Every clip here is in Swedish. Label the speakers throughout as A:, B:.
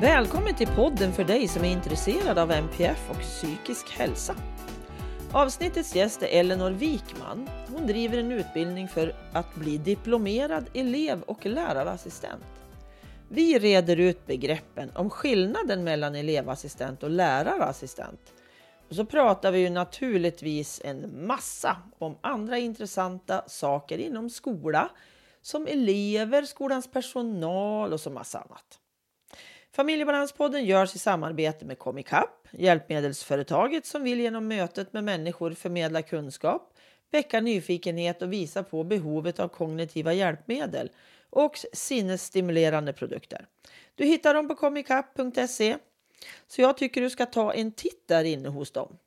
A: Välkommen till podden för dig som är intresserad av NPF och psykisk hälsa. Avsnittets gäst är Elinor Wikman. Hon driver en utbildning för att bli diplomerad elev och lärarassistent. Vi reder ut begreppen om skillnaden mellan elevassistent och lärarassistent. Och så pratar vi ju naturligtvis en massa om andra intressanta saker inom skola, som elever, skolans personal och så massa annat. Familjebalanspodden görs i samarbete med Comicap, hjälpmedelsföretaget som vill genom mötet med människor förmedla kunskap, väcka nyfikenhet och visa på behovet av kognitiva hjälpmedel och sinnesstimulerande produkter. Du hittar dem på comicap.se så jag tycker du ska ta en titt där inne hos dem.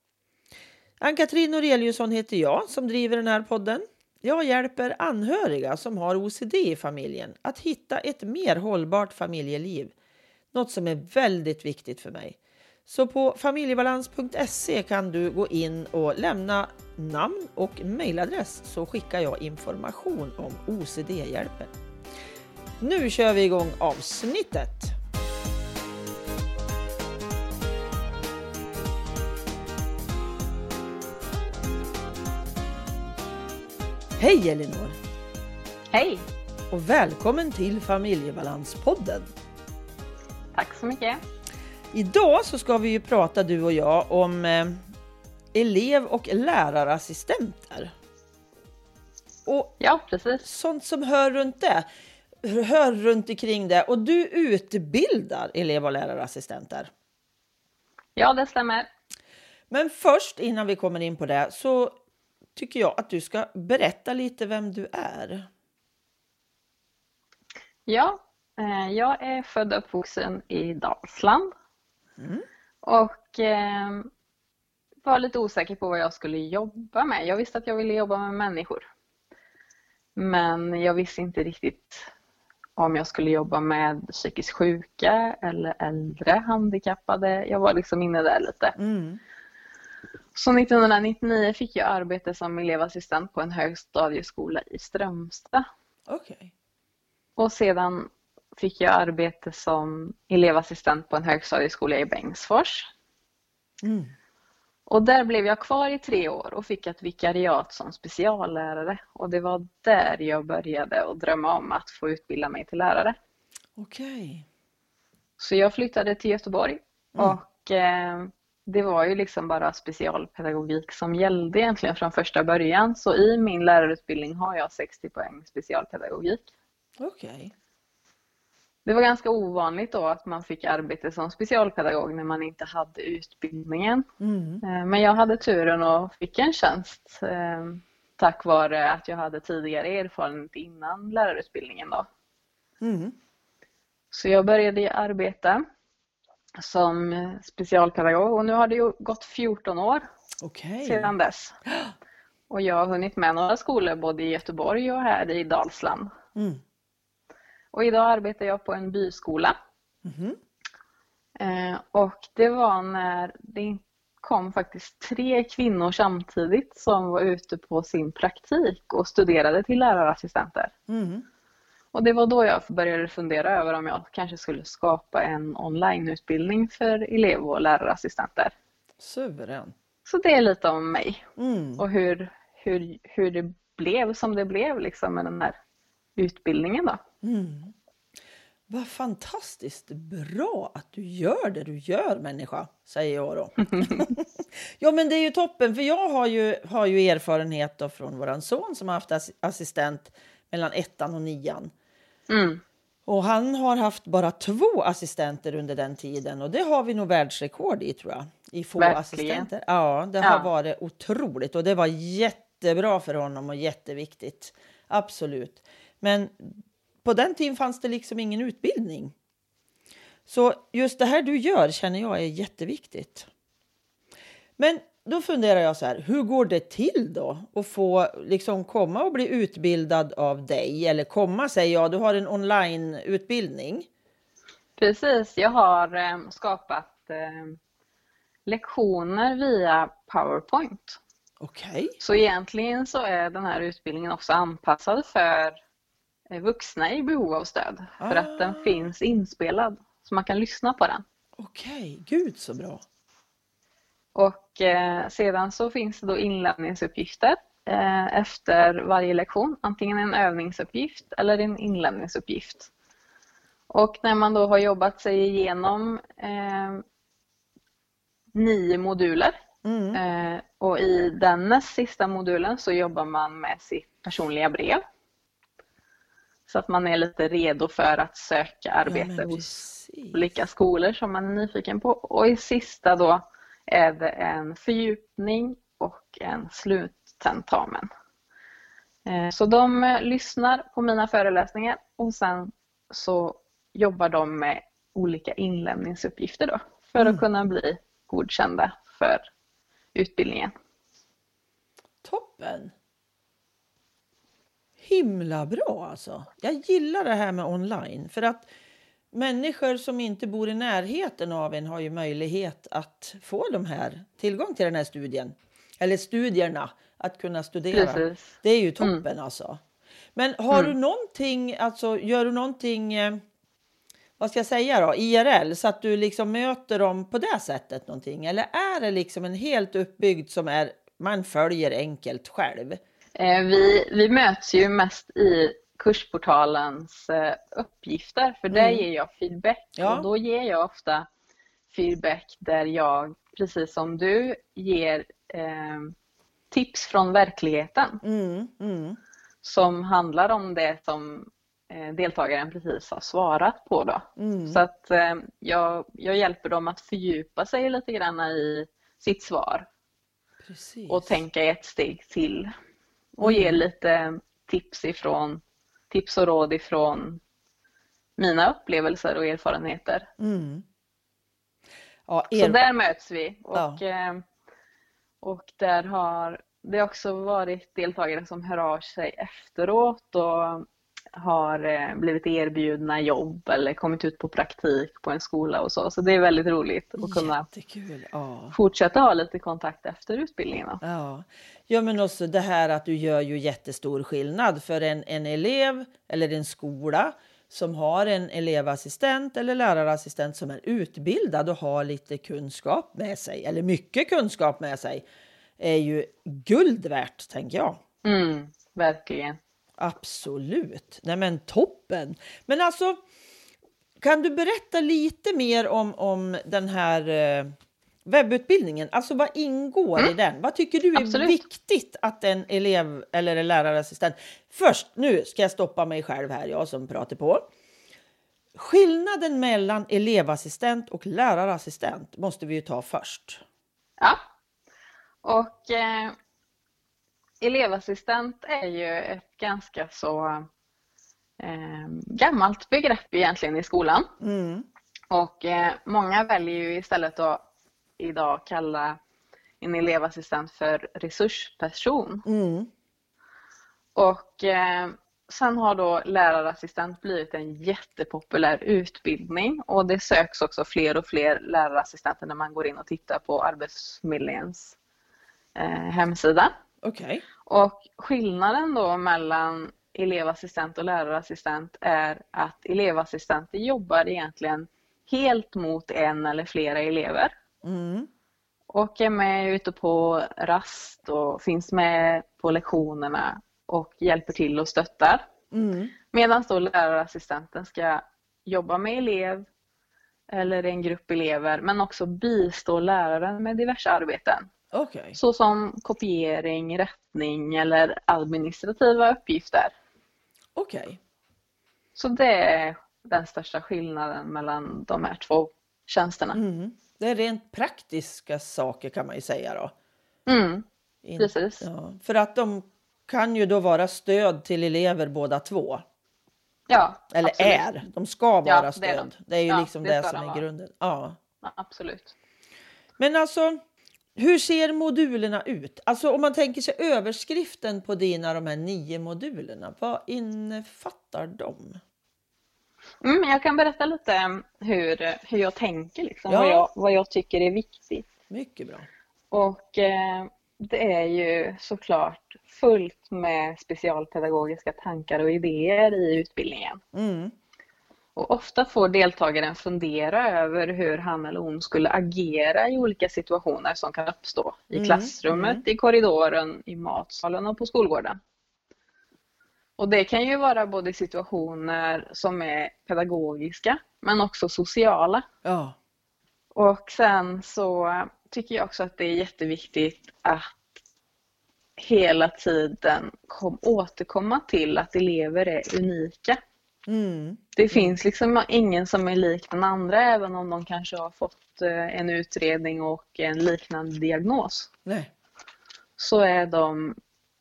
A: Ann-Katrin Noreliusson heter jag som driver den här podden. Jag hjälper anhöriga som har OCD i familjen att hitta ett mer hållbart familjeliv något som är väldigt viktigt för mig. Så på familjebalans.se kan du gå in och lämna namn och mejladress så skickar jag information om OCD-hjälpen. Nu kör vi igång avsnittet! Hej Elinor!
B: Hej!
A: Och välkommen till Familjebalanspodden!
B: Tack så mycket.
A: Idag så ska vi ju prata du och jag om eh, elev och lärarassistenter.
B: Och ja, precis.
A: Sånt som hör runt det. Hör runt omkring det. Och du utbildar elev och lärarassistenter.
B: Ja, det stämmer.
A: Men först innan vi kommer in på det så tycker jag att du ska berätta lite vem du är.
B: Ja, jag är född och uppvuxen i Dalsland. Mm. Och eh, var lite osäker på vad jag skulle jobba med. Jag visste att jag ville jobba med människor. Men jag visste inte riktigt om jag skulle jobba med psykiskt sjuka eller äldre handikappade. Jag var liksom inne där lite. Mm. Så 1999 fick jag arbete som elevassistent på en högstadieskola i Strömstad.
A: Okay.
B: Och sedan fick jag arbete som elevassistent på en högstadieskola i Bengtsfors. Mm. Och där blev jag kvar i tre år och fick ett vikariat som speciallärare. Och det var där jag började att drömma om att få utbilda mig till lärare.
A: Okej. Okay.
B: Så jag flyttade till Göteborg mm. och eh, det var ju liksom bara specialpedagogik som gällde egentligen från första början. Så i min lärarutbildning har jag 60 poäng specialpedagogik.
A: Okej. Okay.
B: Det var ganska ovanligt då att man fick arbete som specialpedagog när man inte hade utbildningen. Mm. Eh, men jag hade turen och fick en tjänst eh, tack vare att jag hade tidigare erfarenhet innan lärarutbildningen. Då. Mm. Så jag började arbeta som specialpedagog och nu har det gått 14 år
A: okay.
B: sedan dess. Och jag har hunnit med några skolor både i Göteborg och här i Dalsland. Mm. Och idag arbetar jag på en byskola. Mm. Eh, och det var när det kom faktiskt tre kvinnor samtidigt som var ute på sin praktik och studerade till lärarassistenter. Mm. Och det var då jag började fundera över om jag kanske skulle skapa en onlineutbildning för elev och lärarassistenter.
A: Suverän.
B: Så det är lite om mig mm. och hur, hur, hur det blev som det blev liksom med den här utbildningen. Då. Mm.
A: Vad fantastiskt bra att du gör det du gör människa, säger jag då. ja men det är ju toppen, för jag har ju, har ju erfarenhet då från våran son som har haft assistent mellan ettan och nian. Mm. Och han har haft bara två assistenter under den tiden och det har vi nog världsrekord i tror jag. I få Verkligen. assistenter. Ja, det har varit otroligt och det var jättebra för honom och jätteviktigt. Absolut. Men på den tiden fanns det liksom ingen utbildning. Så just det här du gör känner jag är jätteviktigt. Men då funderar jag så här, hur går det till då att få liksom komma och bli utbildad av dig? Eller komma säger jag, du har en onlineutbildning.
B: Precis, jag har eh, skapat eh, lektioner via Powerpoint.
A: Okej. Okay.
B: Så egentligen så är den här utbildningen också anpassad för vuxna i behov av stöd. Ah. För att den ah. finns inspelad. så man kan lyssna på den.
A: Okej, gud så bra.
B: Och eh, sedan så finns det då inlämningsuppgifter eh, efter varje lektion, antingen en övningsuppgift eller en inlämningsuppgift. Och när man då har jobbat sig igenom eh, nio moduler
A: Mm.
B: eh, och i den näst sista modulen så jobbar man med sitt personliga brev. Så att man är lite redo för att söka arbete
A: men
B: hos olika skolor som man är nyfiken på. Och i sista då är det en fördjupning och en sluttentamen. Eh, Så de eh, lyssnar på mina föreläsningar och sen så jobbar de med olika inlämningsuppgifter då för
A: Mm.
B: att kunna bli godkända för utbildningen.
A: Toppen! Himla bra alltså. Jag gillar det här med online för att människor som inte bor i närheten av en har ju möjlighet att få de här tillgång till den här studien eller studierna att kunna studera.
B: Precis.
A: Det är ju toppen alltså. Men har
B: Mm.
A: du någonting, alltså gör du någonting, eh, vad ska jag säga då, IRL så att du liksom möter dem på det sättet någonting? Eller är det liksom en helt uppbyggd som är, man följer enkelt själv?
B: Eh, Vi, vi möts ju mest i kursportalens eh, uppgifter för där
A: Mm.
B: ger jag feedback
A: Ja.
B: och då ger jag ofta feedback där jag, precis som du, ger eh, tips från verkligheten
A: Mm, mm,
B: som handlar om det som eh, deltagaren precis har svarat på. Då.
A: mm.
B: Så att eh, jag, jag hjälper dem att fördjupa sig lite grann i sitt svar
A: Precis.
B: och tänka ett steg till. Och ge
A: Mm.
B: lite tips ifrån tips och råd ifrån mina upplevelser och erfarenheter.
A: Mm. Ja,
B: Så
A: er...
B: där möts vi och,
A: Ja.
B: eh, och där har det också varit deltagare som hör av sig efteråt och har eh, blivit erbjudna jobb eller kommit ut på praktik på en skola och så. Så det är väldigt roligt att kunna.
A: Ja.
B: fortsätta ha lite kontakt efter utbildningen.
A: Ja. ja, men också det här att du gör ju jättestor skillnad för en, en elev eller en skola som har en elevassistent eller lärarassistent som är utbildad och har lite kunskap med sig, eller mycket kunskap med sig, är ju guld värt, tänker jag.
B: Mm, verkligen.
A: Absolut. Nej men toppen. Men alltså, kan du berätta lite mer om, om den här eh, webbutbildningen? Alltså vad ingår i den? Vad tycker du är
B: Mm. Absolut.
A: viktigt att en elev eller en lärarassistent... Först, nu ska jag stoppa mig själv här, jag som pratar på. Skillnaden mellan elevassistent och lärarassistent måste vi ju ta först.
B: Ja. Och eh, elevassistent är ju ett ganska så eh, gammalt begrepp egentligen i skolan.
A: Mm.
B: Och eh, många väljer ju istället att idag kalla en elevassistent för resursperson.
A: Mm.
B: Och eh, sen har då lärarassistent blivit en jättepopulär utbildning och det söks också fler och fler lärarassistenter när man går in och tittar på Arbetsförmedlingens eh, hemsida.
A: Okej.
B: Och skillnaden då mellan elevassistent och lärarassistent är att elevassistenter jobbar egentligen helt mot en eller flera elever
A: Mm.
B: och är med ute på rast och finns med på lektionerna och hjälper till och stöttar.
A: Mm.
B: Medan då lärarassistenten ska jobba med elev eller en grupp elever men också bistå läraren med diverse arbeten.
A: Okej.
B: Såsom kopiering, rättning eller administrativa uppgifter.
A: Okej.
B: Så det är den största skillnaden mellan de här två tjänsterna.
A: Mm. Det är rent praktiska saker kan man ju säga då.
B: Mm,
A: In-
B: precis.
A: Ja, för att de kan ju då vara stöd till elever båda två.
B: Ja,
A: Eller
B: absolut.
A: är. De ska vara
B: Ja, det är
A: stöd.
B: de.
A: Det är ju
B: Ja,
A: liksom
B: det
A: det, som är
B: vara.
A: grunden. Ja.
B: Ja, absolut.
A: Men alltså, hur ser modulerna ut? Alltså om man tänker sig överskriften på dina de här nio modulerna. Vad innefattar de?
B: Mm, jag kan berätta lite hur, hur jag tänker, liksom,
A: Ja.
B: vad, jag, vad jag tycker är viktigt.
A: Mycket bra.
B: Och eh, det är ju såklart fullt med specialpedagogiska tankar och idéer i utbildningen.
A: Mm.
B: Och ofta får deltagaren fundera över hur han eller hon skulle agera i olika situationer som kan uppstå i
A: Mm,
B: klassrummet,
A: mm.
B: i korridoren, i matsalen och på skolgården. Och det kan ju vara både situationer som är pedagogiska men också sociala.
A: Ja.
B: Och sen så tycker jag också att det är jätteviktigt att hela tiden kom, återkomma till att elever är unika.
A: Mm.
B: Det finns liksom ingen som är lik den andra även om de kanske har fått eh, en utredning och en liknande diagnos.
A: Nej.
B: Så är de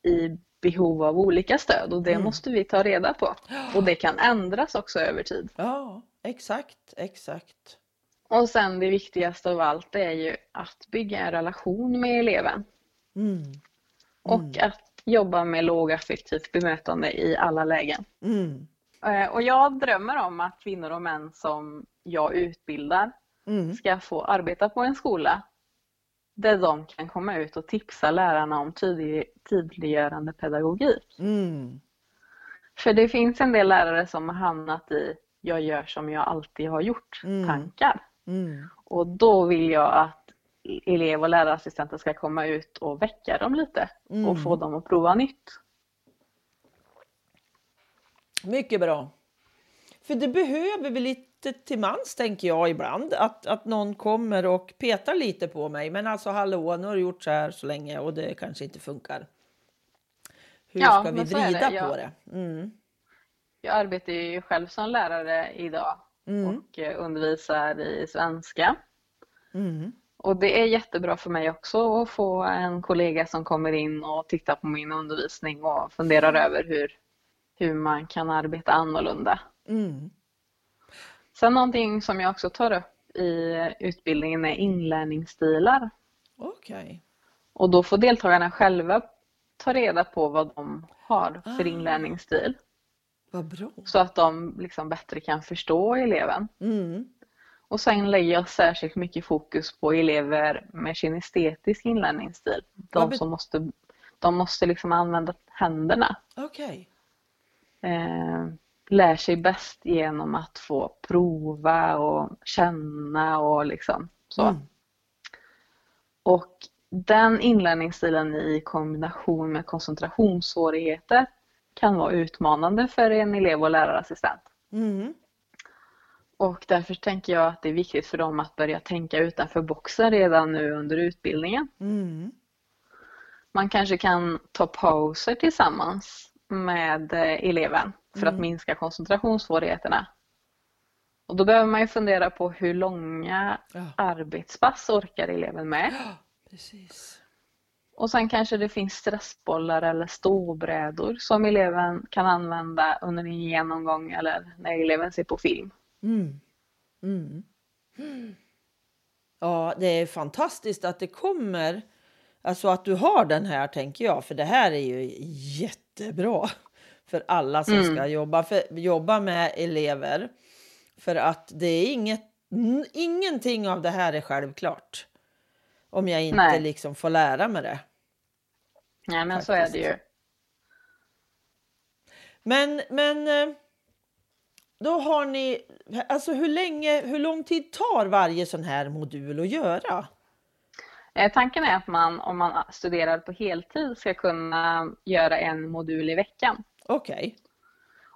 B: i behov av olika stöd och det
A: Mm.
B: måste vi ta reda på. Och det kan ändras också över tid.
A: Ja, exakt, exakt.
B: Och sen det viktigaste av allt är ju att bygga en relation med eleven.
A: Mm.
B: Och att jobba med lågaffektivt bemötande i alla lägen.
A: Mm.
B: Eh, Och jag drömmer om att kvinnor och män som jag utbildar
A: Mm.
B: ska få arbeta på en skola där de kan komma ut och tipsa lärarna om tydlig, tydliggörande pedagogik.
A: Mm.
B: För det finns en del lärare som har hamnat i jag gör som jag alltid har gjort
A: Mm.
B: tankar.
A: Mm.
B: Och då vill jag att elev och lärarassistenter ska komma ut och väcka dem lite
A: Mm.
B: och få dem att prova nytt.
A: Mycket bra. För det behöver vi lite till mans tänker jag ibland. Att, att någon kommer och petar lite på mig. Men alltså hallå, nu har du gjort så här så länge och det kanske inte funkar. Hur
B: Ja,
A: ska vi vrida
B: det,
A: på
B: ja.
A: det? Mm.
B: Jag arbetar ju själv som lärare idag
A: Mm.
B: och eh, undervisar i svenska.
A: Mm.
B: Och det är jättebra för mig också att få en kollega som kommer in och tittar på min undervisning och funderar över hur, hur man kan arbeta annorlunda.
A: Mm.
B: Sen någonting som jag också tar upp i utbildningen är inlärningsstilar.
A: Okej.
B: Och då får deltagarna själva ta reda på vad de har för
A: Ah.
B: inlärningsstil.
A: Vad bra.
B: Så att de liksom bättre kan förstå eleven.
A: Mm.
B: Och sen lägger jag särskilt mycket fokus på elever med kinestetisk inlärningsstil. De som måste, de måste liksom använda händerna.
A: Okej.
B: Eh, lär sig bäst genom att få prova och känna och liksom så.
A: Mm.
B: Och den inlärningsstilen i kombination med koncentrationssvårigheter kan vara utmanande för en elev och lärarassistent.
A: Mm.
B: Och därför tänker jag att det är viktigt för dem att börja tänka utanför boxen redan nu under utbildningen.
A: Mm.
B: Man kanske kan ta pauser tillsammans med eh, eleven för att
A: Mm.
B: minska koncentrationssvårigheterna. Och då behöver man ju fundera på hur långa
A: Ja.
B: arbetspass orkar eleven med.
A: ja, precis.
B: Och sen kanske det finns stressbollar eller ståbrädor som eleven kan använda under en genomgång eller när eleven ser på film.
A: Mm. Mm. Ja, det är fantastiskt att det kommer. Alltså att du har den här tänker jag, för det här är ju jättebra för alla som
B: Mm.
A: ska jobba, för, jobba med elever. För att det är inget, ingenting av det här är självklart. Om jag inte
B: Nej.
A: liksom får lära mig det.
B: Nej men så är det ju.
A: Men, men eh, då har ni, alltså hur länge, hur lång tid tar varje sån här modul att göra?
B: Eh, Tanken är att man om man studerar på heltid ska kunna göra en modul i veckan.
A: Okej.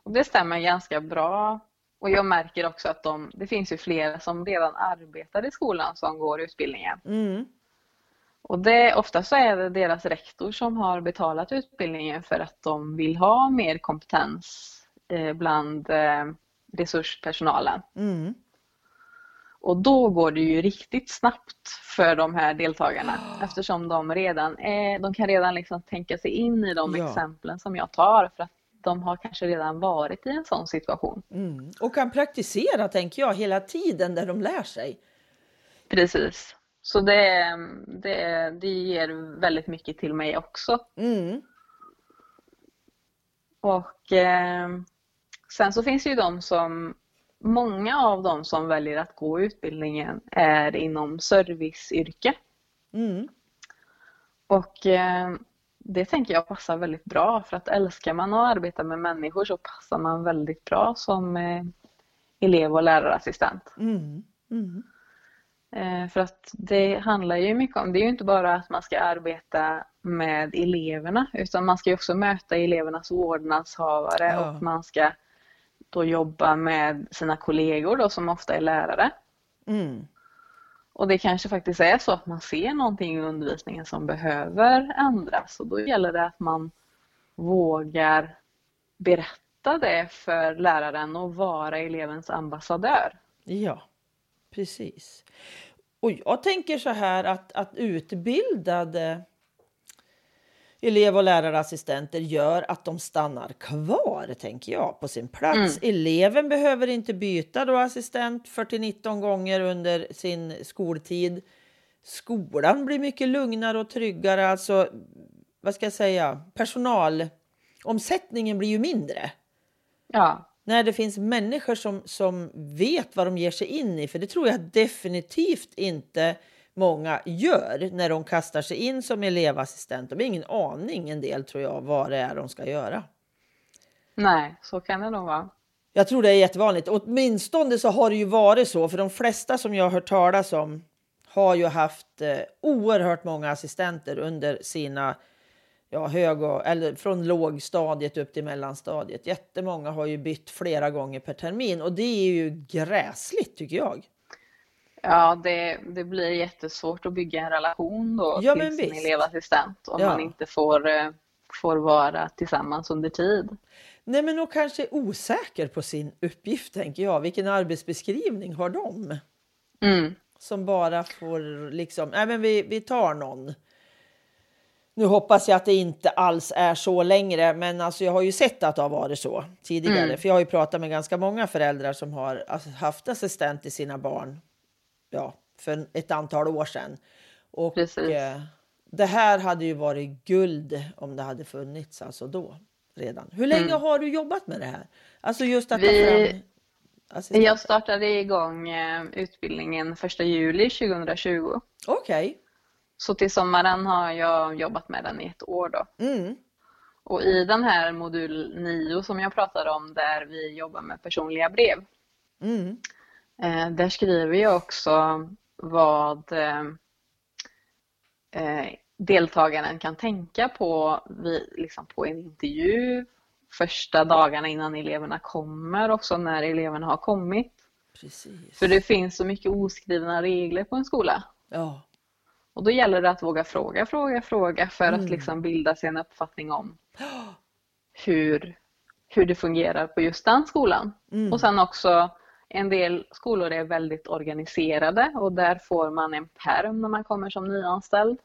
B: Och det stämmer ganska bra. Och jag märker också att de, det finns ju flera som redan arbetar i skolan som går utbildningen.
A: Mm.
B: Och det, ofta så är det deras rektor som har betalat utbildningen för att de vill ha mer kompetens eh, bland eh, resurspersonalen.
A: Mm.
B: Och då går det ju riktigt snabbt för de här deltagarna eftersom de redan är, de kan redan liksom tänka sig in i de
A: Ja.
B: exemplen som jag tar för att de har kanske redan varit i en sån situation.
A: Mm. Och kan praktisera, tänker jag, hela tiden där de lär sig.
B: Precis. Så det, det, det ger väldigt mycket till mig också.
A: Mm.
B: Och eh, sen så finns det ju de som, många av dem som väljer att gå utbildningen är inom serviceyrke.
A: Mm.
B: Och eh, det tänker jag passar väldigt bra för att älskar man att arbeta med människor så passar man väldigt bra som eh, elev och lärarassistent.
A: Mm. Mm.
B: Eh, för att det handlar ju mycket om, det är ju inte bara att man ska arbeta med eleverna utan man ska också möta elevernas vårdnadshavare
A: Ja.
B: och man ska då jobba med sina kollegor då som ofta är lärare.
A: Mm.
B: Och det kanske faktiskt är så att man ser någonting i undervisningen som behöver ändras och då gäller det att man vågar berätta det för läraren och vara elevens ambassadör.
A: Ja, precis. Och jag tänker så här att, att utbildade elev och lärarassistenter gör att de stannar kvar, tänker jag, på sin plats. Eleven behöver inte byta då assistent 40-19 gånger under sin skoltid. Skolan blir mycket lugnare och tryggare. Alltså, vad ska jag säga? Personalomsättningen blir ju mindre
B: Ja,
A: när det finns människor som, som vet vad de ger sig in i. För det tror jag definitivt inte många gör när de kastar sig in som elevassistent. De har ingen aning en del tror jag vad det är de ska göra.
B: nej, så kan det nog vara.
A: Jag tror det är jättevanligt. Åtminstone så har det ju varit så. För de flesta som jag har hört talas om har ju haft eh, oerhört många assistenter under sina ja, hög och, eller från lågstadiet upp till mellanstadiet. Jättemånga har ju bytt flera gånger per termin och det är ju gräsligt tycker jag.
B: Ja, det, det blir jättesvårt att bygga en relation då
A: Ja,
B: till sin elevassistent om
A: Ja.
B: man inte får, eh, får vara tillsammans under tid.
A: Nej, men och kanske är osäker på sin uppgift tänker jag. Vilken arbetsbeskrivning har de?
B: Mm.
A: som bara får liksom, nej men vi, vi tar någon. Nu hoppas jag att det inte alls är så längre, men alltså jag har ju sett att det har varit så tidigare.
B: Mm.
A: För jag har ju pratat med ganska många föräldrar som har haft assistent till sina barn ja, för ett antal år sedan. Och eh, det här hade ju varit guld om det hade funnits alltså då redan. Hur länge
B: Mm.
A: har du jobbat med det här? Alltså just att
B: Vi-
A: fram assistent.
B: Jag startade igång eh, utbildningen 1 juli 2020.
A: Okej.
B: Så till sommaren har jag jobbat med den i ett år då.
A: Mm.
B: Och i den här modul 9 som jag pratade om där vi jobbar med personliga brev.
A: Mm.
B: Eh, där skriver jag också vad eh, eh, deltagaren kan tänka på vid, liksom på en intervju första dagarna innan eleverna kommer, också när eleverna har kommit.
A: Precis.
B: För det finns så mycket oskrivna regler på en skola.
A: Ja.
B: Och då gäller det att våga fråga, fråga, fråga för
A: Mm.
B: att liksom bilda sig en uppfattning om hur, hur det fungerar på just den skolan.
A: Mm.
B: Och sen också en del skolor är väldigt organiserade och där får man en perm när man kommer som nyanställd.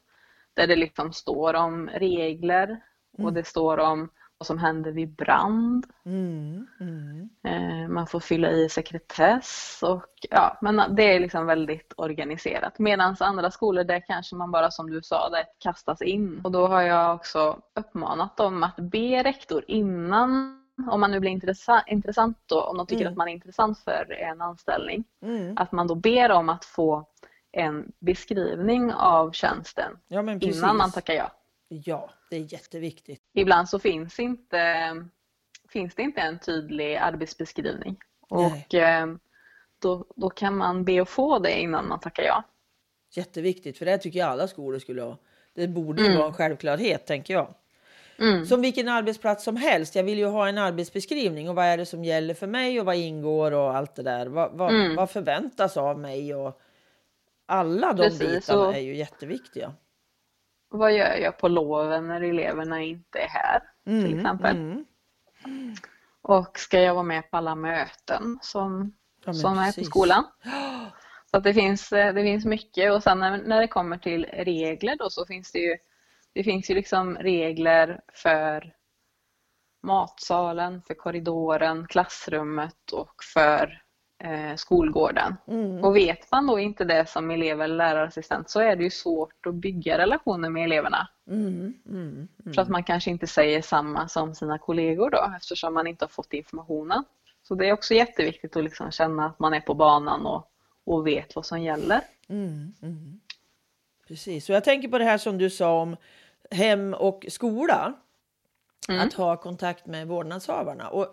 B: Där det liksom står om regler och det står om vad som händer vid brand.
A: Mm. Mm.
B: Eh, Man får fylla i sekretess och ja, men det är liksom väldigt organiserat. Medan andra skolor där kanske man bara som du sa, där kastas in. Och då har jag också uppmanat dem att be rektor innan, om man nu blir intressant, intressant då, om de tycker
A: Mm.
B: att man är intressant för en anställning,
A: Mm.
B: att man då ber om att få en beskrivning av tjänsten
A: Ja,
B: innan man tackar ja.
A: Ja, det är jätteviktigt.
B: Ibland så finns, inte, finns det inte en tydlig arbetsbeskrivning.
A: Nej.
B: Och eh, då, då kan man be att få det innan man tackar ja.
A: Jätteviktigt, för det tycker jag alla skolor skulle ha. Det borde ju
B: Mm.
A: vara en självklarhet, tänker jag.
B: Mm.
A: Som vilken arbetsplats som helst. Jag vill ju ha en arbetsbeskrivning och vad är det som gäller för mig och vad ingår och allt det där. Vad, vad,
B: Mm.
A: vad förväntas av mig och alla de
B: Precis,
A: bitarna
B: och-
A: är ju jätteviktiga.
B: Vad gör jag på loven när eleverna inte är här? till exempel.
A: Mm.
B: Och ska jag vara med på alla möten som,
A: Ja,
B: som är på skolan? Så det finns, eh, det finns mycket och sen när, när det kommer till regler då så finns det ju det finns ju liksom regler för matsalen, för korridoren, klassrummet och för eh, skolgården.
A: Mm.
B: Och vet man då inte det som elev eller lärarassistent så är det ju svårt att bygga relationer med eleverna.
A: Mm. Mm.
B: För att man kanske inte säger samma som sina kollegor då eftersom man inte har fått informationen. Så det är också jätteviktigt att liksom känna att man är på banan och, och vet vad som gäller.
A: Mm, mm. Precis, och jag tänker på det här som du sa om hem och skola.
B: Mm.
A: Att ha kontakt med vårdnadshavarna. Och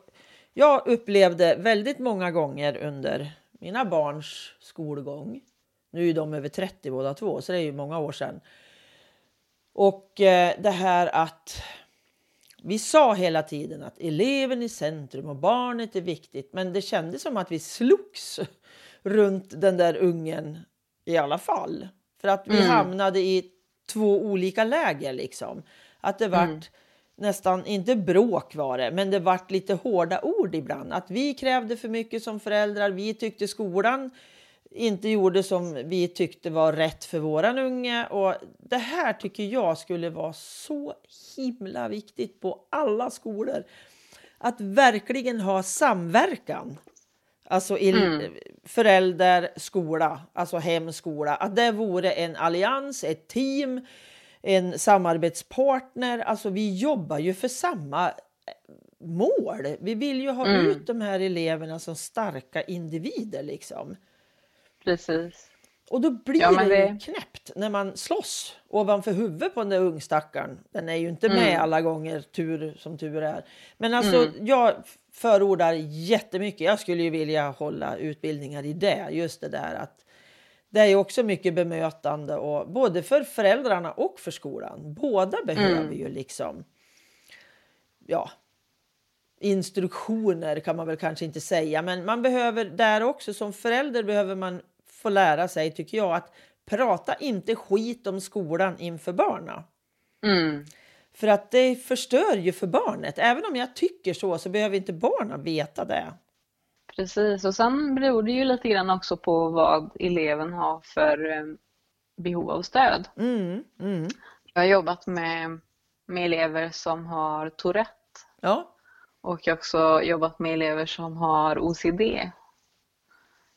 A: Jag upplevde väldigt många gånger under mina barns skolgång, nu är de över 30 båda två, så det är ju många år sedan. Och eh, det här att vi sa hela tiden att eleven i centrum och barnet är viktigt, men det kändes som att vi slogs runt den där ungen i alla fall. För att vi mm. hamnade i två olika läger liksom. Att det vart mm. nästan, inte bråk var det, men det vart lite hårda ord ibland. Att vi krävde för mycket som föräldrar, vi tyckte skolan inte gjorde som vi tyckte var rätt för våran unge. Och det här tycker jag skulle vara så himla viktigt på alla skolor. Att verkligen ha samverkan. Alltså mm. förälder, skola, alltså hem, skola. Att det vore en allians, ett team, en samarbetspartner. Alltså vi jobbar ju för samma mål. Vi vill ju ha mm. ut de här eleverna som starka individer liksom.
B: Precis.
A: Och då blir ja, det, det knäppt när man slåss ovanför huvudet på den där ungstackaren. Den är ju inte med mm. alla gånger, tur som tur är. Men alltså, mm. jag förordar jättemycket. Jag skulle ju vilja hålla utbildningar i det, just det där att det är också mycket bemötande och både för föräldrarna och för skolan. Båda behöver mm. ju liksom ja, instruktioner kan man väl kanske inte säga, men man behöver där också som förälder behöver man få lära sig tycker jag att prata inte skit om skolan inför barnen. Mm. För att det förstör ju för barnet. Även om jag tycker så så behöver inte barnen veta det.
B: Precis och sen beror det ju lite grann också på vad eleven har för eh, behov av stöd. Mm. Mm. Jag har jobbat med, med elever som har Tourette. Ja. Och jag har också jobbat med elever som har OCD.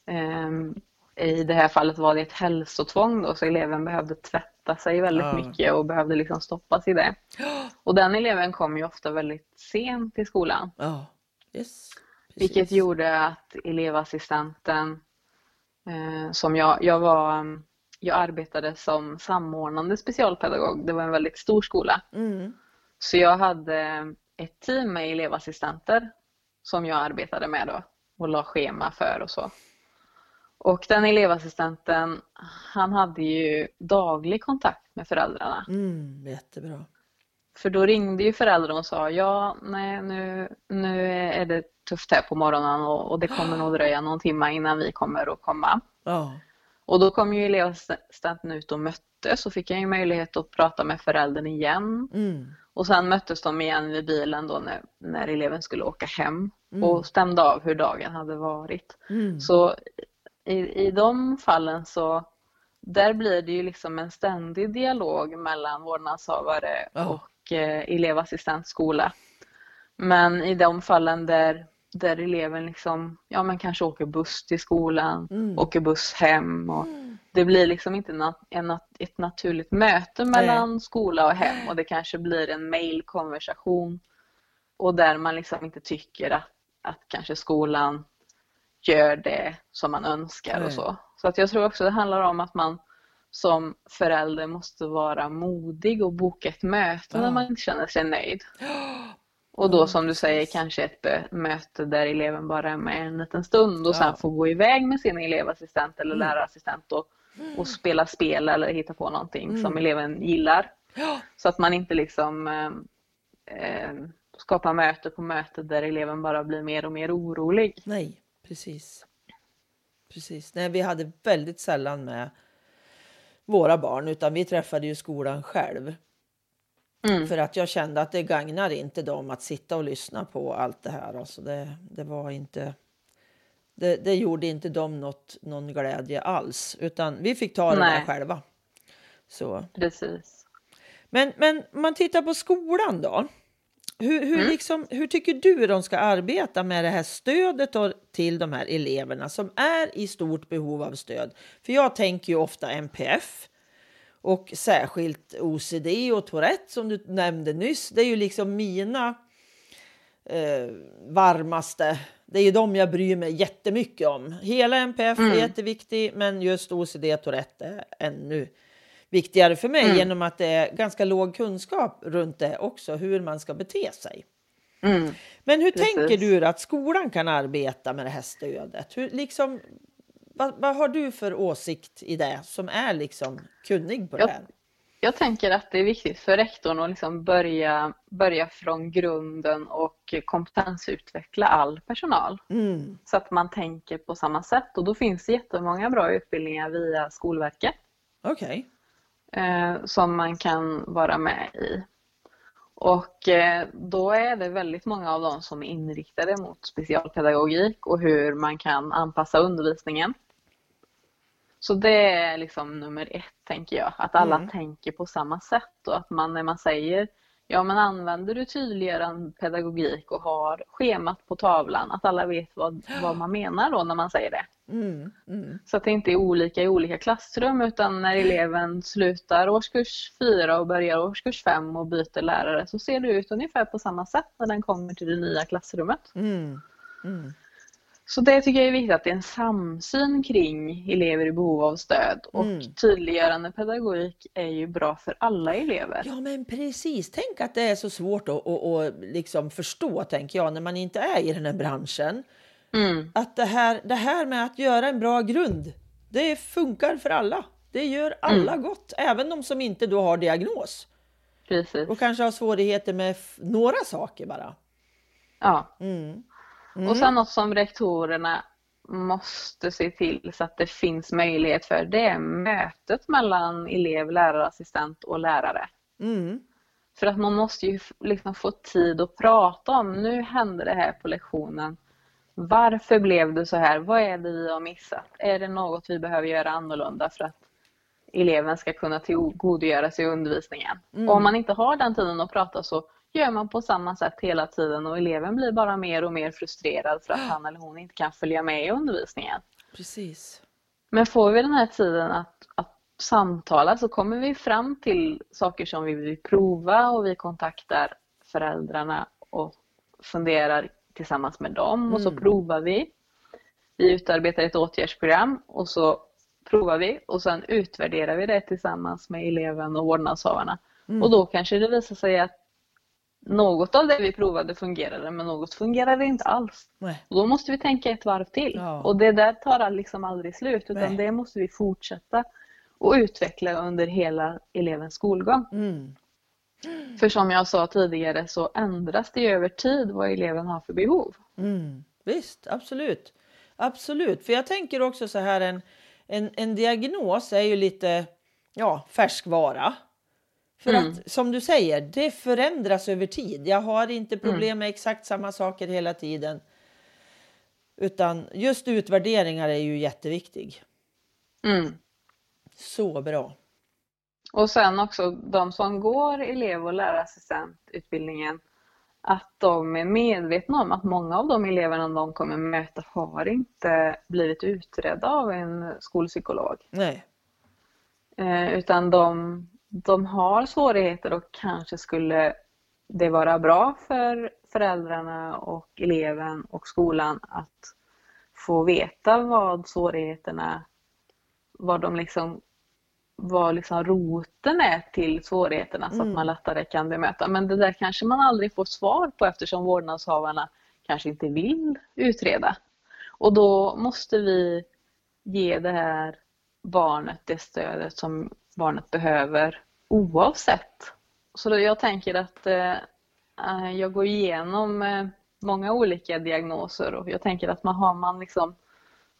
B: Um, I det här fallet var det ett hälsotvång då, så eleven behövde tvätta sig väldigt ja. mycket och behövde liksom stoppas i det. Och den eleven kom ju ofta väldigt sent till skolan. Ja. Yes. Vilket gjorde att elevassistenten eh, som jag, jag var jag arbetade som samordnande specialpedagog. Det var en väldigt stor skola. Mm. Så jag hade ett team med elevassistenter som jag arbetade med då och la schema för och så. Och den elevassistenten, han hade ju daglig kontakt med föräldrarna.
A: Mm, jättebra.
B: För då ringde ju föräldrarna och sa ja, nej nu, nu är det tufft här på morgonen och, och det kommer nog dröja någon timme innan vi kommer att komma. Oh. Och då kom ju elevassistenten ut och möttes och fick jag ju möjlighet att prata med föräldern igen. Mm. Och sen möttes de igen vid bilen då när, när eleven skulle åka hem mm. och stämde av hur dagen hade varit. Mm. Så i, i de fallen så där blir det ju liksom en ständig dialog mellan vårdnadshavare oh. och eh, elevassistent skola. Men i de fallen där, där eleven liksom, ja men kanske åker buss till skolan, mm. åker buss hem och mm det blir liksom inte nat en, ett naturligt möte mellan Nej. skola och hem och det kanske blir en mailkonversation och där man liksom inte tycker att, att kanske skolan gör det som man önskar Nej. och så. Så att jag tror också det handlar om att man som förälder måste vara modig och boka ett möte ja. när man inte känner sig nöjd. Och då som du säger kanske ett möte där eleven bara är med en liten stund och ja. sen får gå iväg med sin elevassistent eller mm. lärarassistent och och spela spel eller hitta på någonting mm. som eleven gillar. Så att man inte liksom eh, eh, skapar möte på möte där eleven bara blir mer och mer orolig.
A: Nej, precis. Precis. Nej, vi hade väldigt sällan med våra barn utan vi träffade ju skolan själv. Mm. För att jag kände att det gagnar inte dem att sitta och lyssna på allt det här. Alltså det, det var inte det, det gjorde inte dem något, någon glädje alls, utan vi fick ta det där själva. Så.
B: Precis.
A: Men, men om man tittar på skolan då. Hur, hur, mm. liksom, hur tycker du de ska arbeta med det här stödet till de här eleverna som är i stort behov av stöd? För jag tänker ju ofta NPF och särskilt OCD och Tourette som du nämnde nyss. Det är ju liksom mina eh, varmaste det är ju de jag bryr mig jättemycket om. Hela NPF mm. är jätteviktig, men just OCD och Tourette är ännu viktigare för mig mm. genom att det är ganska låg kunskap runt det också, hur man ska bete sig. Mm. Men hur Precis. tänker du att skolan kan arbeta med det här stödet? Hur, liksom, vad, vad, har du för åsikt i det som är liksom kunnig på
B: jag,
A: det här?
B: Jag tänker att det är viktigt för rektorn att liksom börja, börja från grunden och kompetensutveckla all personal. Mm. Så att man tänker på samma sätt och då finns det jättemånga bra utbildningar via Skolverket.
A: Okej.
B: Okay. Eh, som man kan vara med i. Och eh, då är det väldigt många av dem som är inriktade mot specialpedagogik och hur man kan anpassa undervisningen. Så det är liksom nummer ett, tänker jag. Att alla mm. tänker på samma sätt och att man när man säger Ja, men använder du tydliggörande pedagogik och har schemat på tavlan, att alla vet vad, vad man menar då när man säger det. Mm, mm. Så att det inte är olika i olika klassrum utan när eleven slutar årskurs 4 och börjar årskurs 5 och byter lärare så ser det ut ungefär på samma sätt när den kommer till det nya klassrummet. Mm, mm. Så det tycker jag är viktigt att det är en samsyn kring elever i behov av stöd och mm. tydliggörande pedagogik är ju bra för alla elever.
A: Ja men precis, tänk att det är så svårt att, att, att liksom förstå tänker jag när man inte är i den här branschen. Mm. Att det här, det här med att göra en bra grund, det funkar för alla. Det gör alla mm. gott, även de som inte då har diagnos.
B: Precis.
A: Och kanske har svårigheter med några saker bara.
B: Ja. Mm. Mm. Och sen något som rektorerna måste se till så att det finns möjlighet för det är mötet mellan elev, lärarassistent och lärare. Mm. För att man måste ju liksom få tid att prata om, nu hände det här på lektionen. Varför blev det så här? Vad är det vi har missat? Är det något vi behöver göra annorlunda för att eleven ska kunna tillgodogöra sig undervisningen? Mm. Och om man inte har den tiden att prata så gör man på samma sätt hela tiden och eleven blir bara mer och mer frustrerad för att han eller hon inte kan följa med i undervisningen.
A: Precis.
B: Men får vi den här tiden att, att samtala så kommer vi fram till saker som vi vill prova och vi kontaktar föräldrarna och funderar tillsammans med dem och så mm. provar vi. Vi utarbetar ett åtgärdsprogram och så provar vi och sen utvärderar vi det tillsammans med eleven och vårdnadshavarna. Mm. Och då kanske det visar sig att något av det vi provade fungerade men något fungerade inte alls. Nej. Och då måste vi tänka ett varv till. Ja. Och det där tar liksom aldrig slut utan Nej. det måste vi fortsätta och utveckla under hela elevens skolgång. Mm. För som jag sa tidigare så ändras det över tid vad eleven har för behov.
A: Mm. Visst, absolut. Absolut, för jag tänker också så här en, en, en diagnos är ju lite ja, färskvara. För mm. att som du säger, det förändras över tid. Jag har inte mm. problem med exakt samma saker hela tiden. Utan just utvärderingar är ju jätteviktig. Mm. Så bra.
B: Och sen också de som går elev och lärarassistentutbildningen att de är medvetna om att många av de eleverna de kommer möta har inte blivit utredda av en skolpsykolog.
A: Nej.
B: Eh, utan de de har svårigheter och kanske skulle det vara bra för föräldrarna och eleven och skolan att få veta vad svårigheterna, vad de liksom vad liksom roten är till svårigheterna så att mm. man lättare kan bemöta. Men det där kanske man aldrig får svar på eftersom vårdnadshavarna kanske inte vill utreda. Och då måste vi ge det här barnet det stödet som barnet behöver oavsett. Så då jag tänker att eh, eh, jag går igenom eh, många olika diagnoser och jag tänker att man har man liksom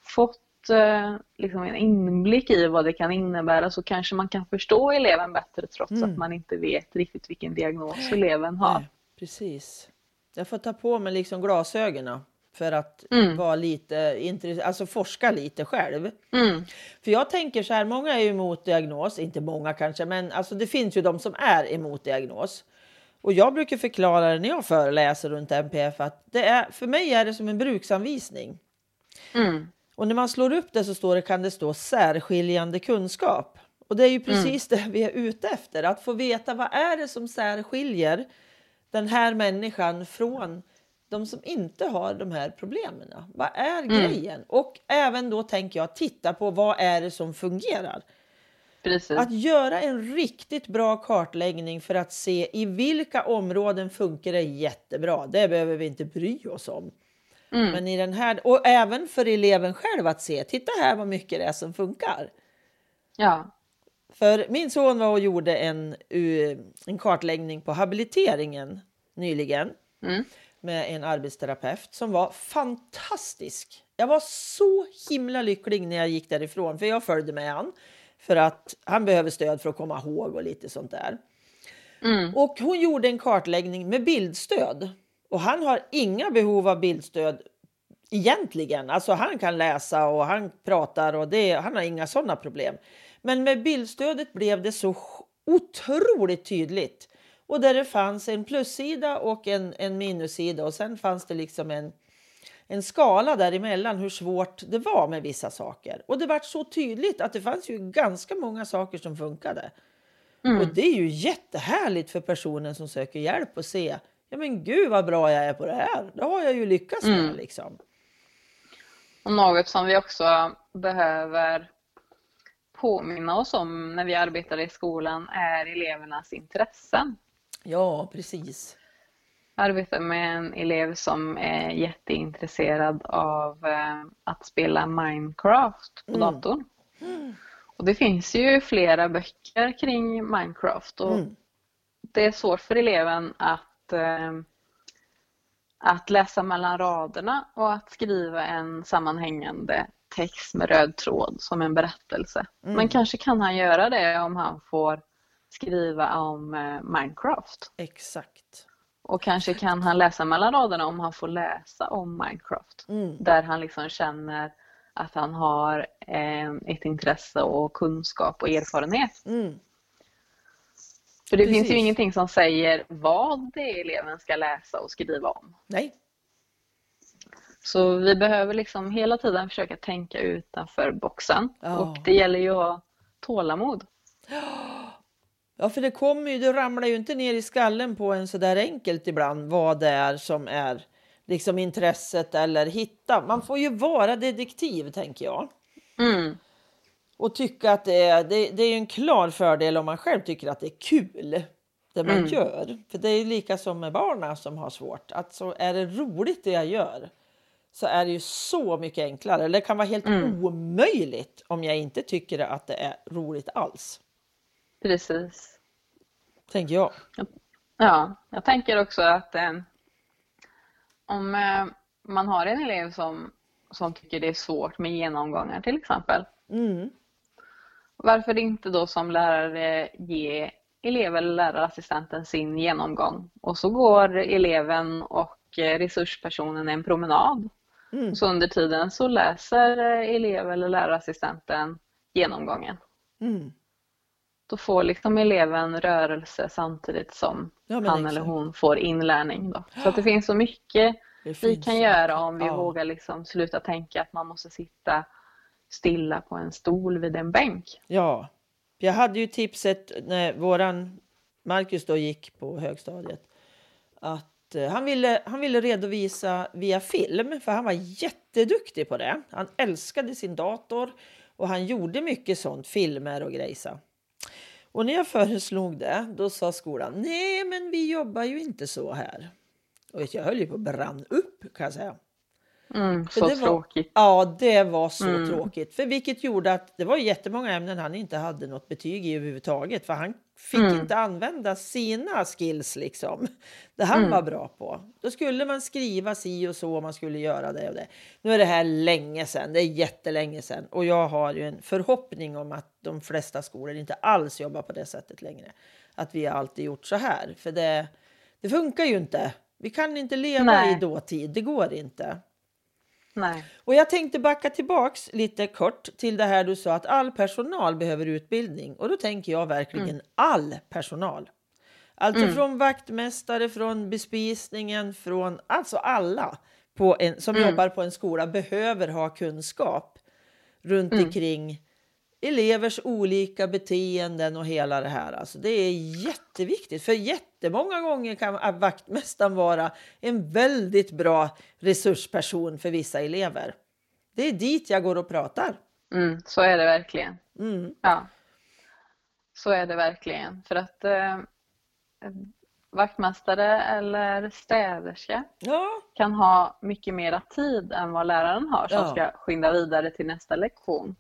B: fått eh, liksom en inblick i vad det kan innebära så kanske man kan förstå eleven bättre trots mm. att man inte vet riktigt vilken diagnos eleven har. Nej,
A: precis. Jag får ta på mig liksom glasögonen för att mm. vara lite alltså forska lite själv. Mm. För jag tänker så här, många är emot diagnos, inte många kanske, men alltså det finns ju de som är emot diagnos. Och jag brukar förklara det när jag föreläser runt NPF att det är, för mig är det som en bruksanvisning. Mm. Och när man slår upp det så står det, kan det stå särskiljande kunskap. Och det är ju precis mm. det vi är ute efter, att få veta vad är det som särskiljer den här människan från de som inte har de här problemen. Vad är mm. grejen? Och även då tänker jag titta på vad är det som fungerar?
B: Precis.
A: Att göra en riktigt bra kartläggning för att se i vilka områden funkar det jättebra. Det behöver vi inte bry oss om.
B: Mm.
A: Men i den här, och även för eleven själv att se, titta här vad mycket det är som funkar.
B: Ja.
A: För min son var och gjorde en, en kartläggning på habiliteringen nyligen
B: Mm.
A: Med en arbetsterapeut som var fantastisk. Jag var så himla lycklig när jag gick därifrån, för jag följde med han för att han behöver stöd för att komma ihåg och lite sånt där.
B: Mm.
A: Och hon gjorde en kartläggning med bildstöd och han har inga behov av bildstöd egentligen. Alltså han kan läsa och han pratar och det, han har inga sådana problem. Men med bildstödet blev det så otroligt tydligt. Och där det fanns en plussida och en, en minussida och sen fanns det liksom en, en skala däremellan hur svårt det var med vissa saker. Och det var så tydligt att det fanns ju ganska många saker som funkade.
B: Mm.
A: Och det är ju jättehärligt för personen som söker hjälp att se Ja men gud vad bra jag är på det här. Det har jag ju lyckats med
B: Mm.
A: liksom.
B: Och något som vi också behöver påminna oss om när vi arbetar i skolan är elevernas intressen.
A: Ja precis.
B: Jag arbetar med en elev som är jätteintresserad av eh, att spela Minecraft på
A: Mm.
B: datorn. Och det finns ju flera böcker kring Minecraft och
A: Mm.
B: det är svårt för eleven att, eh, att läsa mellan raderna och att skriva en sammanhängande text med röd tråd som en berättelse.
A: Mm.
B: Men kanske kan han göra det om han får skriva om eh, Minecraft.
A: Exakt.
B: Och kanske kan han läsa mellan raderna om han får läsa om Minecraft.
A: Mm.
B: Där han liksom känner att han har eh, ett intresse och kunskap och erfarenhet.
A: Mm.
B: För det
A: Precis.
B: finns ju ingenting som säger vad det är eleven ska läsa och skriva om.
A: Nej.
B: Så vi behöver liksom hela tiden försöka tänka utanför boxen.
A: Ja.
B: Och det gäller ju att ha tålamod.
A: Ja för det kommer ju, det ramlar ju inte ner i skallen på en så där enkelt ibland vad det är som är liksom intresset eller hitta. Man får ju vara detektiv tänker jag.
B: Mm.
A: Och tycka att det är, det, det är en klar fördel om man själv tycker att det är kul det man
B: Mm.
A: gör. För det är lika som med barnen som har svårt. Att så är det roligt det jag gör så är det ju så mycket enklare. Eller det kan vara helt
B: Mm.
A: omöjligt om jag inte tycker att det är roligt alls.
B: Precis.
A: Tänker jag.
B: Ja, jag tänker också att eh, om eh, man har en elev som, som tycker det är svårt med genomgångar till exempel.
A: Mm.
B: Varför inte då som lärare ge elev eller lärarassistenten sin genomgång och så går eleven och eh, resurspersonen en promenad.
A: Mm.
B: Så under tiden så läser eh, elev eller lärarassistenten genomgången.
A: Mm.
B: Då får liksom eleven rörelse samtidigt som
A: Ja,
B: han eller
A: exakt.
B: hon får inlärning. Då. Så det finns så mycket
A: Det
B: vi kan
A: så
B: göra om vi
A: Ja.
B: vågar liksom sluta tänka att man måste sitta stilla på en stol vid en bänk.
A: Ja, jag hade ju tipset när våran Marcus då gick på högstadiet att eh, han ville, han ville redovisa via film för han var jätteduktig på det. Han älskade sin dator och han gjorde mycket sånt, filmer och grejsa. Och när jag föreslog det, då sa skolan nej, men vi jobbar ju inte så här. Och jag höll ju på att brann upp kan jag säga.
B: Mm, så
A: det var-
B: tråkigt.
A: Ja, det var så
B: Mm.
A: tråkigt. För vilket gjorde att det var jättemånga ämnen han inte hade något betyg i överhuvudtaget. För han fick
B: Mm.
A: inte använda sina skills liksom. Det han
B: Mm.
A: var bra på. Då skulle man skriva si och så, man skulle göra det och det. Nu är det här länge sedan, det är jättelänge sedan. Och jag har ju en förhoppning om att de flesta skolor inte alls jobbar på det sättet längre. Att vi har alltid gjort så här. För det, det funkar ju inte. Vi kan inte leva
B: Nej.
A: i dåtid, det går inte.
B: Nej.
A: Och jag tänkte backa tillbaks lite kort till det här du sa att all personal behöver utbildning. Och då tänker jag verkligen all personal. Alltså
B: Mm.
A: från vaktmästare, från bespisningen, från alltså alla på en, som
B: Mm.
A: jobbar på en skola behöver ha kunskap runt
B: Mm.
A: omkring elevers olika beteenden och hela det här. Alltså det är jätteviktigt. För jättemånga gånger kan vaktmästaren vara en väldigt bra resursperson för vissa elever. Det är dit jag går och pratar.
B: Mm, så är det verkligen.
A: Mm.
B: Ja. Så är det verkligen. För att eh, vaktmästare eller städerska
A: Ja,
B: kan ha mycket mera tid än vad läraren har som
A: Ja.
B: ska skynda vidare till nästa lektion.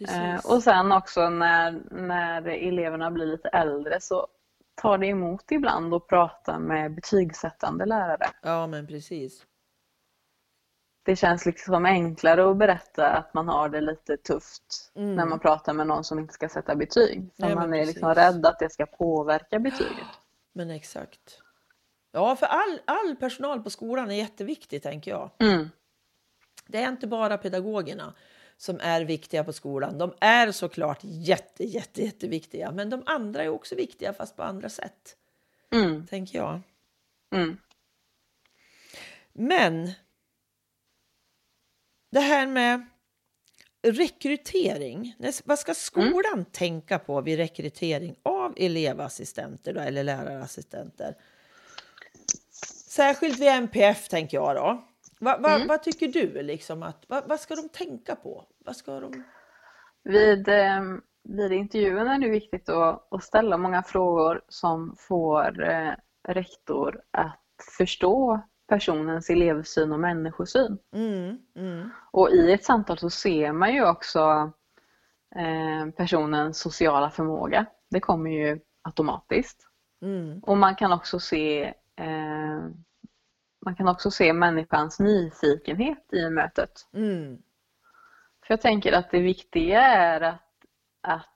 A: Precis.
B: Eh, och sen också när, när eleverna blir lite äldre så tar det emot ibland att prata med betygsättande lärare.
A: Ja, men precis.
B: Det känns liksom enklare att berätta att man har det lite tufft
A: Mm.
B: när man pratar med någon som inte ska sätta betyg. För
A: Nej,
B: man är liksom rädd att det ska påverka betyget.
A: Men exakt. Ja, för all, all personal på skolan är jätteviktig, tänker jag.
B: Mm.
A: Det är inte bara pedagogerna som är viktiga på skolan. De är såklart jätte, jätte, jätteviktiga, men de andra är också viktiga fast på andra sätt,
B: Mm.
A: tänker jag.
B: Mm.
A: Men det här med rekrytering. Vad ska skolan tänka på vid rekrytering av elevassistenter då, eller lärarassistenter? Särskilt vid MPF tänker jag då. Va, va, Vad tycker du? Liksom att, vad, vad ska de tänka på? Vad ska de...
B: Vid, eh, vid intervjun är det viktigt att, att ställa många frågor som får eh, rektor att förstå personens elevsyn och människosyn.
A: Mm, mm,
B: Och i ett samtal så ser man ju också eh, personens sociala förmåga. Det kommer ju automatiskt.
A: mm,
B: Och man kan också se eh, man kan också se människans nyfikenhet i mötet.
A: Mm,
B: För jag tänker att det viktiga är att, att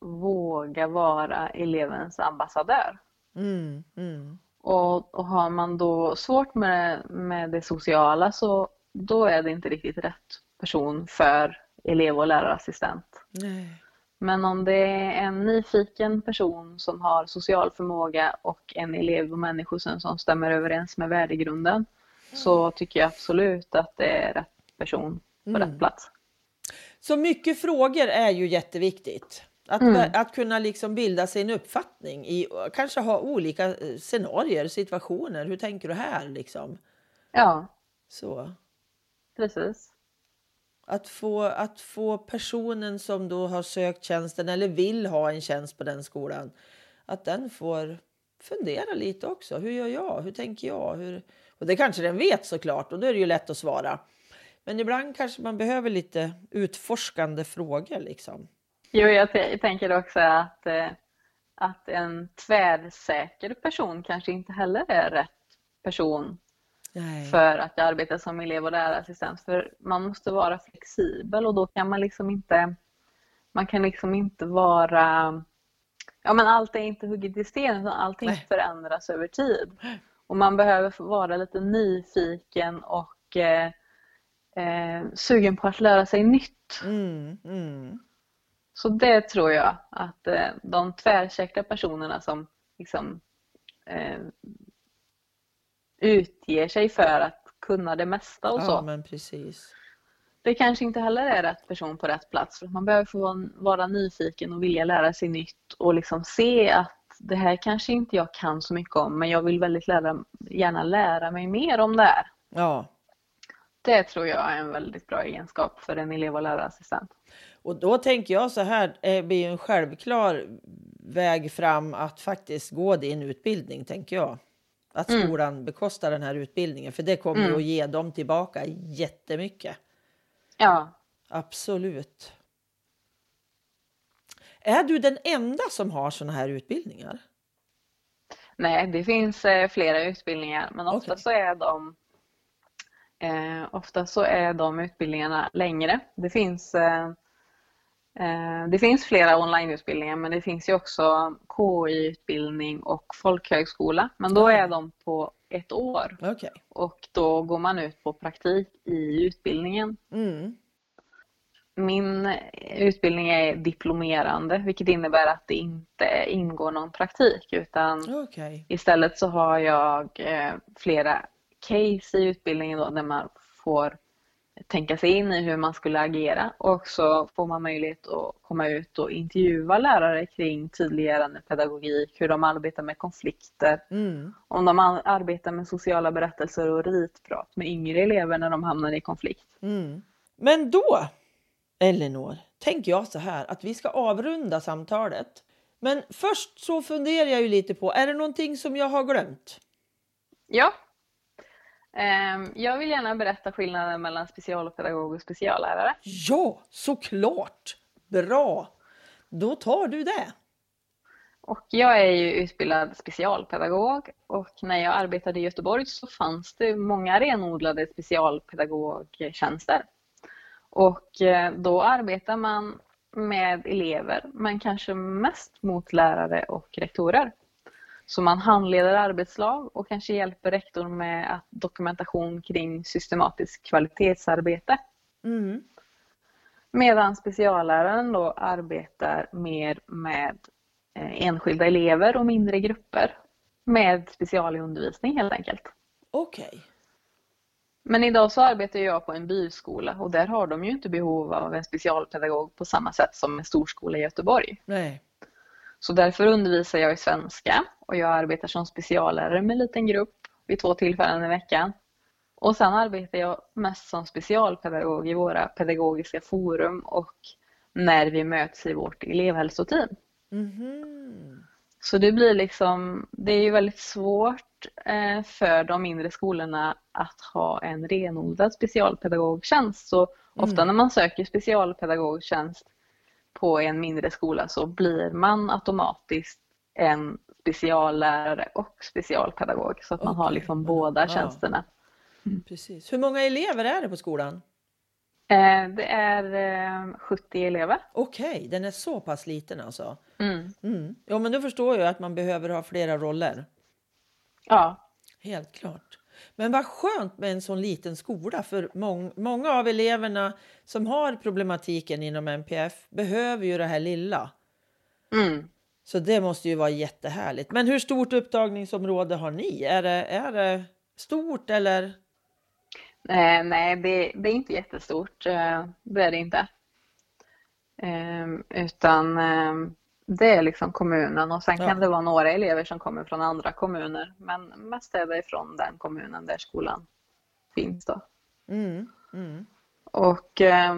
B: våga vara elevens ambassadör.
A: mm, mm.
B: Och, och har man då svårt med, med det sociala så då är det inte riktigt rätt person för elev och lärarassistent.
A: Nej.
B: Men om det är en nyfiken person som har social förmåga och en elev och människosyn som stämmer överens med värdegrunden så tycker jag absolut att det är rätt person på
A: Mm.
B: rätt plats.
A: Så mycket frågor är ju jätteviktigt. Att,
B: Mm.
A: att kunna liksom bilda sig en uppfattning i kanske ha olika eh, scenarier, situationer. Hur tänker du här liksom?
B: Ja,
A: Så.
B: precis.
A: Att få, att få personen som då har sökt tjänsten eller vill ha en tjänst på den skolan, att den får fundera lite också. Hur gör jag? Hur tänker jag? Hur... Och det kanske den vet såklart och då är det ju lätt att svara. Men ibland kanske man behöver lite utforskande frågor liksom.
B: Jo, jag t- tänker också att, eh, att en tvärsäker person kanske inte heller är rätt person
A: Nej.
B: för att arbeta som elev och lärarassistent. För man måste vara flexibel och då kan man liksom inte man kan liksom inte vara ja men allt är inte hugget i sten utan allting
A: Nej.
B: förändras över tid. Och man behöver vara lite nyfiken och eh, eh, sugen på att lära sig nytt.
A: Mm, mm.
B: Så det tror jag att eh, de tvärsäkra personerna som liksom eh, utger sig för att kunna det mesta och
A: Ja,
B: så.
A: men precis.
B: Det kanske inte heller är rätt person på rätt plats. För man behöver få vara- vara nyfiken och vilja lära sig nytt och liksom se att det här kanske inte jag kan så mycket om men jag vill väldigt lära, gärna lära mig mer om det här.
A: Ja,
B: Det tror jag är en väldigt bra egenskap för en elev och lärarassistent.
A: och då tänker jag så här, det blir ju en självklar väg fram att faktiskt gå din utbildning, tänker jag. Att
B: Mm.
A: skolan bekostar den här utbildningen, för det kommer
B: Mm.
A: att ge dem tillbaka jättemycket.
B: Ja,
A: Absolut. Är du den enda som har såna här utbildningar?
B: nej det finns eh, flera utbildningar men ofta
A: Okej.
B: så är de eh, ofta så är de utbildningarna längre. Det finns eh, Eh, Det finns flera onlineutbildningar men det finns ju också KI-utbildning och folkhögskola. Men då är de på ett år
A: Okej.
B: och då går man ut på praktik i utbildningen.
A: Mm.
B: Min utbildning är diplomerande vilket innebär att det inte ingår någon praktik utan
A: Okej.
B: istället så har jag eh, flera case i utbildningen då, där man får tänka sig in i hur man skulle agera och så får man möjlighet att komma ut och intervjua lärare kring tydliggörande pedagogik, hur de arbetar med konflikter,
A: Mm.
B: om de ar- arbetar med sociala berättelser och ritprat med yngre elever när de hamnar i konflikt.
A: Mm. Men då Elinor, tänker jag så här att vi ska avrunda samtalet. Men först så funderar jag ju lite på, är det någonting som jag har glömt?
B: Ja. Ehm, Jag vill gärna berätta skillnaden mellan specialpedagog och speciallärare.
A: Ja, såklart! Bra! Då tar du det.
B: Och jag är ju utbildad specialpedagog och när jag arbetade i Göteborg så fanns det många renodlade specialpedagogtjänster. Och eh, då arbetar man med elever, men kanske mest mot lärare och rektorer. Så man handleder arbetslag och kanske hjälper rektor med att dokumentation kring systematiskt kvalitetsarbete.
A: Mm.
B: Medan specialläraren då arbetar mer med eh, enskilda elever och mindre grupper med specialundervisning helt enkelt.
A: Okej.
B: Men idag så arbetar jag på en byskola och där har de ju inte behov av en specialpedagog på samma sätt som en storskola i Göteborg.
A: Nej.
B: Så därför undervisar jag i svenska och jag arbetar som speciallärare med en liten grupp vid två tillfällen i veckan. Och sen arbetar jag mest som specialpedagog i våra pedagogiska forum och när vi möts i vårt elevhälsoteam.
A: Mhm.
B: Så det blir liksom, det är ju väldigt svårt eh, för de mindre skolorna att ha en renodlad specialpedagogtjänst. Så ofta
A: Mm.
B: när man söker specialpedagogtjänst på en mindre skola så blir man automatiskt en speciallärare och specialpedagog så att man har liksom båda
A: Ja.
B: tjänsterna.
A: Precis. Hur många elever är det på skolan?
B: Eh, det är eh, 70 elever.
A: Okej, den är så pass liten alltså.
B: Mm.
A: Mm. Ja, men då förstår jag att man behöver ha flera roller.
B: Ja,
A: Helt klart. Men vad skönt med en sån liten skola för mång, många av eleverna som har problematiken inom MPF behöver ju det här lilla.
B: mm.
A: Så det måste ju vara jättehärligt. Men hur stort upptagningsområde har ni? Är det, är det stort eller?
B: Eh, nej, det, det är inte jättestort. Eh, det är det inte. Eh, utan eh, det är liksom kommunen och sen
A: Ja.
B: kan det vara några elever som kommer från andra kommuner. Men mest är det från den kommunen där skolan finns då.
A: Mm, mm.
B: Och eh,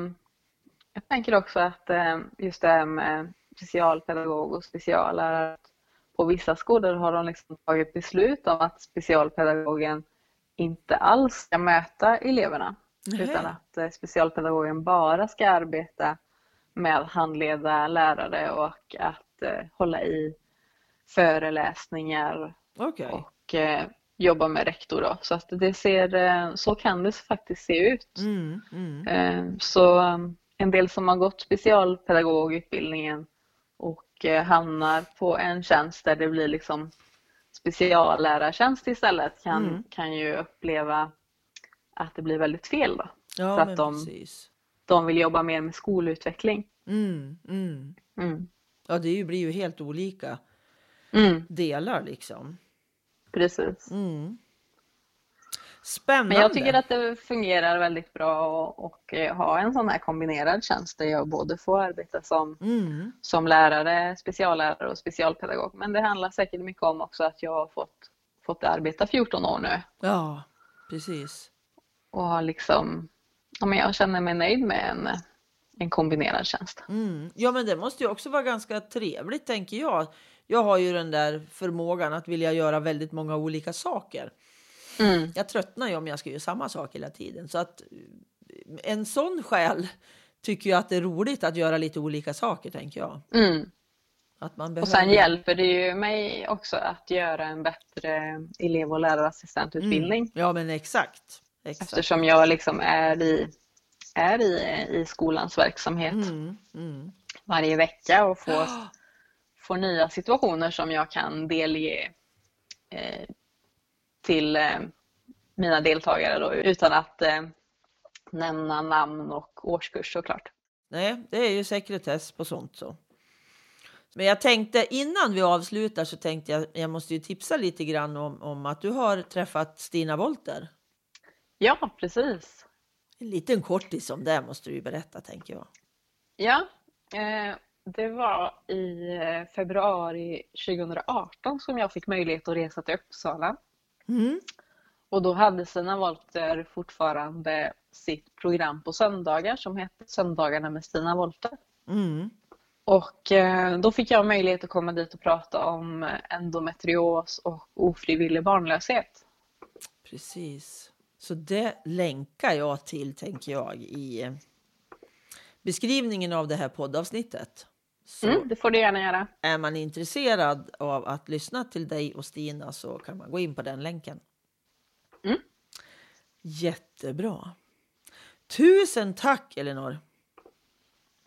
B: jag tänker också att eh, just det här med specialpedagog och speciallärare. På vissa skolor har de liksom tagit beslut om att specialpedagogen inte alls ska möta eleverna.
A: Nähä.
B: Utan att eh, specialpedagogen bara ska arbeta med att handleda lärare och att eh, hålla i föreläsningar
A: Okej.
B: och eh, jobba med rektor. Då. Så, att det ser, eh, så kan det faktiskt se ut.
A: Mm, mm.
B: Eh, Så um, en del som har gått specialpedagogutbildningen och eh, hamnar på en tjänst där det blir liksom speciallärartjänst istället kan,
A: Mm.
B: kan ju uppleva att det blir väldigt fel då.
A: Ja,
B: så att de-
A: precis.
B: De vill jobba mer med skolutveckling.
A: Mm, mm.
B: Mm.
A: Ja, det blir ju helt olika
B: Mm,
A: delar liksom.
B: precis.
A: Mm. Spännande.
B: Men jag tycker att det fungerar väldigt bra att och, eh, ha en sån här kombinerad tjänst där jag både får arbeta som
A: Mm.
B: som lärare, speciallärare och specialpedagog. Men det handlar säkert mycket om också att jag har fått, fått arbeta 14 år nu
A: Ja, precis.
B: och har liksom, ja, men jag känner mig nöjd med en, en kombinerad tjänst.
A: Mm. Ja, men det måste ju också vara ganska trevligt, tänker jag. Jag har ju den där förmågan att vilja göra väldigt många olika saker.
B: Mm,
A: Jag tröttnar ju om jag ska göra samma sak hela tiden. Så att en sån själ tycker jag att det är roligt att göra lite olika saker, tänker jag.
B: mm.
A: Att man
B: Och
A: behöver...
B: sen hjälper det ju mig också att göra en bättre elev och lärarassistentutbildning
A: Mm. Ja, men exakt. Exakt.
B: eftersom jag liksom är i, är i, i skolans verksamhet
A: Mm, mm.
B: varje vecka och får får nya situationer som jag kan delge eh, till eh, mina deltagare då, utan att eh, nämna namn och årskurs såklart.
A: Nej, det är ju sekretess på sånt så. Men jag tänkte innan vi avslutar så tänkte jag jag måste ju tipsa lite grann om, om att du har träffat Stina Wolter.
B: Ja, precis.
A: En liten kortis om det måste du berätta tänker jag.
B: Ja, eh, det var i eh, februari 2018 som jag fick möjlighet att resa till Uppsala.
A: Mm.
B: Och då hade Stina Wolter fortfarande sitt program på söndagar som hette Söndagarna med Stina Wolter.
A: Mm.
B: Och eh, då fick jag möjlighet att komma dit och prata om endometrios och ofrivillig barnlöshet.
A: Precis. Så det länkar jag till, tänker jag, i eh, beskrivningen av det här poddavsnittet.
B: Mm, det får du gärna göra.
A: är man intresserad av att lyssna till dig och Stina så kan man gå in på den länken.
B: Mm.
A: Jättebra. Tusen tack Elinor!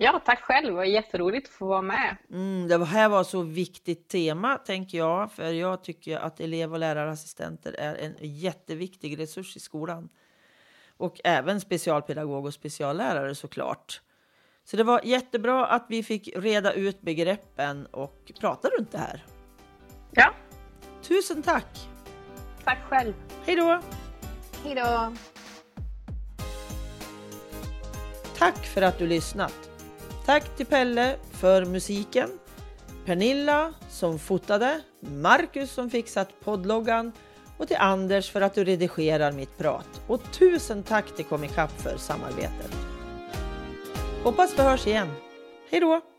B: Ja, tack själv. Det var jätteroligt att få vara med.
A: Mm, det här var så viktigt tema, tänker jag. För jag tycker att elev och lärarassistenter är en jätteviktig resurs i skolan. Och även specialpedagog och speciallärare såklart. Så det var jättebra att vi fick reda ut begreppen och prata runt det här.
B: Ja,
A: Tusen tack!
B: tack själv.
A: Hej då!
B: Hej då!
A: Tack för att du lyssnat. Tack till Pelle för musiken, Pernilla som fotade, Marcus som fixat poddloggan och till Anders för att du redigerar mitt prat. Och tusen tack till Comicap för samarbetet. Hoppas vi hörs igen. Hej då!